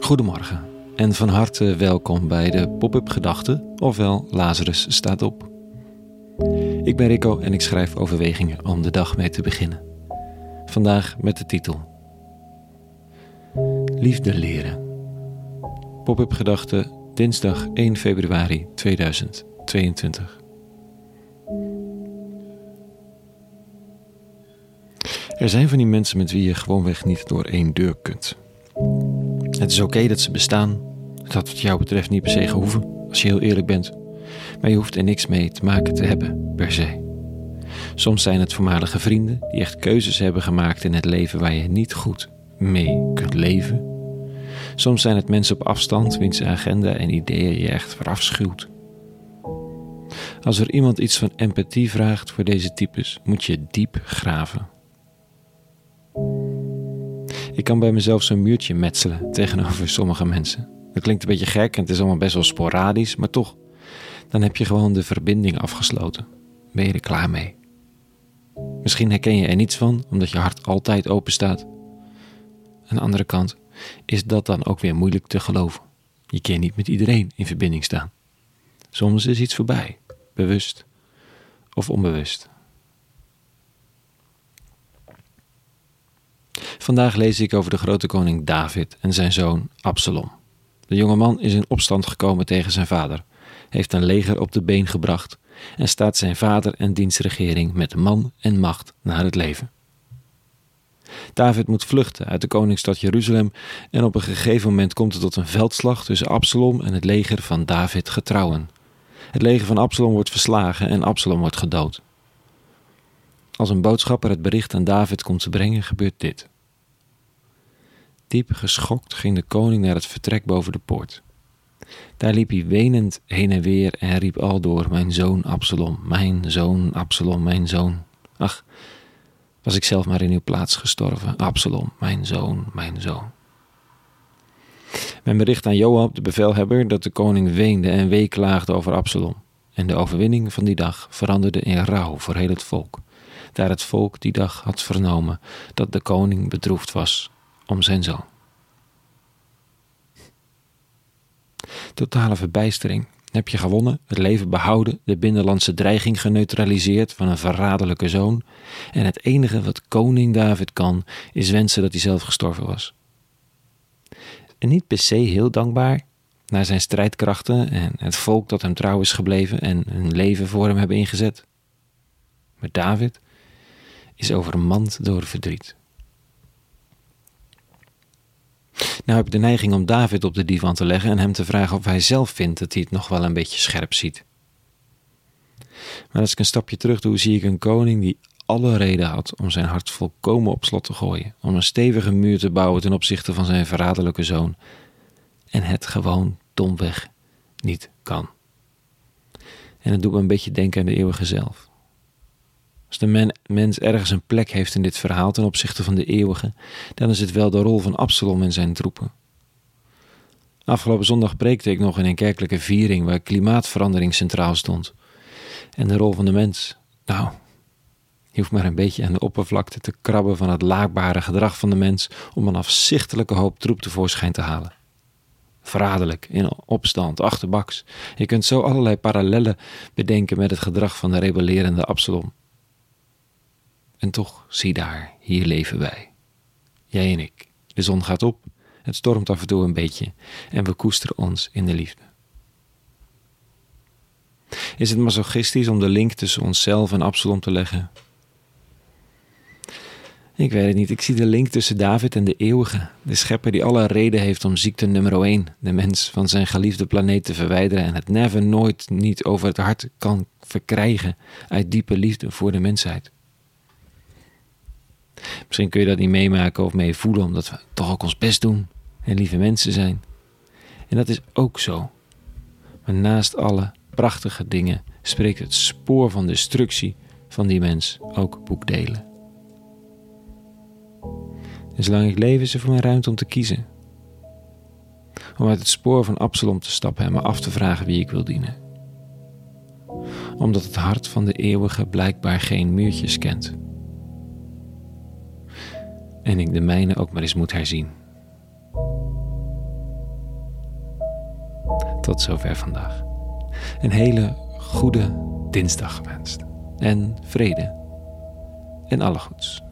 Goedemorgen en van harte welkom bij de Pop-up Gedachten, ofwel Lazarus staat op. Ik ben Rico en ik schrijf overwegingen om de dag mee te beginnen. Vandaag met de titel Liefde leren. Pop-up Gedachten, dinsdag 1 februari 2022. Er zijn van die mensen met wie je gewoonweg niet door één deur kunt. Het is oké dat ze bestaan. Dat had wat jou betreft niet per se gehoeven, als je heel eerlijk bent. Maar je hoeft er niks mee te maken te hebben, per se. Soms zijn het voormalige vrienden die echt keuzes hebben gemaakt in het leven waar je niet goed mee kunt leven. Soms zijn het mensen op afstand wiens agenda en ideeën je echt verafschuwt. Als er iemand iets van empathie vraagt voor deze types, moet je diep graven. Ik kan bij mezelf zo'n muurtje metselen tegenover sommige mensen. Dat klinkt een beetje gek en het is allemaal best wel sporadisch, maar toch, dan heb je gewoon de verbinding afgesloten. Ben je er klaar mee? Misschien herken je er niets van, omdat je hart altijd open staat. Aan de andere kant is dat dan ook weer moeilijk te geloven. Je kan niet met iedereen in verbinding staan. Soms is iets voorbij, bewust of onbewust. Vandaag lees ik over de grote koning David en zijn zoon Absalom. De jonge man is in opstand gekomen tegen zijn vader, heeft een leger op de been gebracht en staat zijn vader en dienstregering met man en macht naar het leven. David moet vluchten uit de koningsstad Jeruzalem en op een gegeven moment komt het tot een veldslag tussen Absalom en het leger van David getrouwen. Het leger van Absalom wordt verslagen en Absalom wordt gedood. Als een boodschapper het bericht aan David komt te brengen, gebeurt dit. Diep geschokt ging de koning naar het vertrek boven de poort. Daar liep hij wenend heen en weer en riep aldoor: Mijn zoon Absalom, mijn zoon Absalom, mijn zoon. Ach, was ik zelf maar in uw plaats gestorven, Absalom, mijn zoon, mijn zoon. Men bericht aan Joab, de bevelhebber, dat de koning weende en weeklaagde over Absalom. En de overwinning van die dag veranderde in rouw voor heel het volk, daar het volk die dag had vernomen dat de koning bedroefd was om zijn zoon. Totale verbijstering. Heb je gewonnen, het leven behouden, de binnenlandse dreiging geneutraliseerd van een verraderlijke zoon. En het enige wat koning David kan, is wensen dat hij zelf gestorven was. En niet per se heel dankbaar naar zijn strijdkrachten en het volk dat hem trouw is gebleven en hun leven voor hem hebben ingezet. Maar David is overmand door verdriet. Nou heb ik de neiging om David op de divan te leggen en hem te vragen of hij zelf vindt dat hij het nog wel een beetje scherp ziet. Maar als ik een stapje terug doe, zie ik een koning die alle reden had om zijn hart volkomen op slot te gooien, om een stevige muur te bouwen ten opzichte van zijn verraderlijke zoon, en het gewoon domweg niet kan. En het doet me een beetje denken aan de eeuwige zelf. Als de mens ergens een plek heeft in dit verhaal ten opzichte van de eeuwige, dan is het wel de rol van Absalom en zijn troepen. Afgelopen zondag preekte ik nog in een kerkelijke viering waar klimaatverandering centraal stond. En de rol van de mens, nou, je hoeft maar een beetje aan de oppervlakte te krabben van het laakbare gedrag van de mens om een afzichtelijke hoop troep tevoorschijn te halen. Verraderlijk, in opstand, achterbaks. Je kunt zo allerlei parallellen bedenken met het gedrag van de rebellerende Absalom. En toch, zie daar, hier leven wij. Jij en ik. De zon gaat op, het stormt af en toe een beetje en we koesteren ons in de liefde. Is het masochistisch om de link tussen onszelf en Absalom te leggen? Ik weet het niet. Ik zie de link tussen David en de eeuwige, de schepper die alle reden heeft om ziekte nummer 1, de mens, van zijn geliefde planeet te verwijderen en het never nooit niet over het hart kan verkrijgen uit diepe liefde voor de mensheid. Misschien kun je dat niet meemaken of mee voelen, omdat we toch ook ons best doen en lieve mensen zijn. En dat is ook zo. Maar naast alle prachtige dingen spreekt het spoor van destructie van die mens ook boekdelen. En zolang ik leef is er voor mij ruimte om te kiezen. Om uit het spoor van Absalom te stappen en me af te vragen wie ik wil dienen. Omdat het hart van de eeuwige blijkbaar geen muurtjes kent en ik de mijne ook maar eens moet herzien. Tot zover vandaag. Een hele goede dinsdag gewenst. En vrede. En alle goeds.